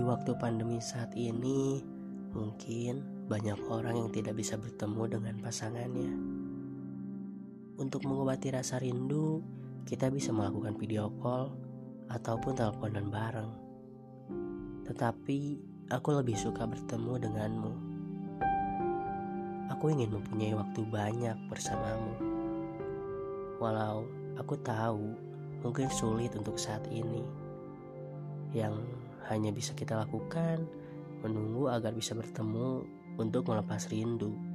waktu pandemi saat ini, mungkin banyak orang yang tidak bisa bertemu dengan pasangannya. Untuk mengobati rasa rindu, kita bisa melakukan video call ataupun teleponan bareng. Tetapi aku lebih suka bertemu denganmu. Aku ingin mempunyai waktu banyak bersamamu. Walau aku tahu mungkin sulit untuk saat ini. Yang hanya bisa kita lakukan menunggu agar bisa bertemu untuk melepas rindu.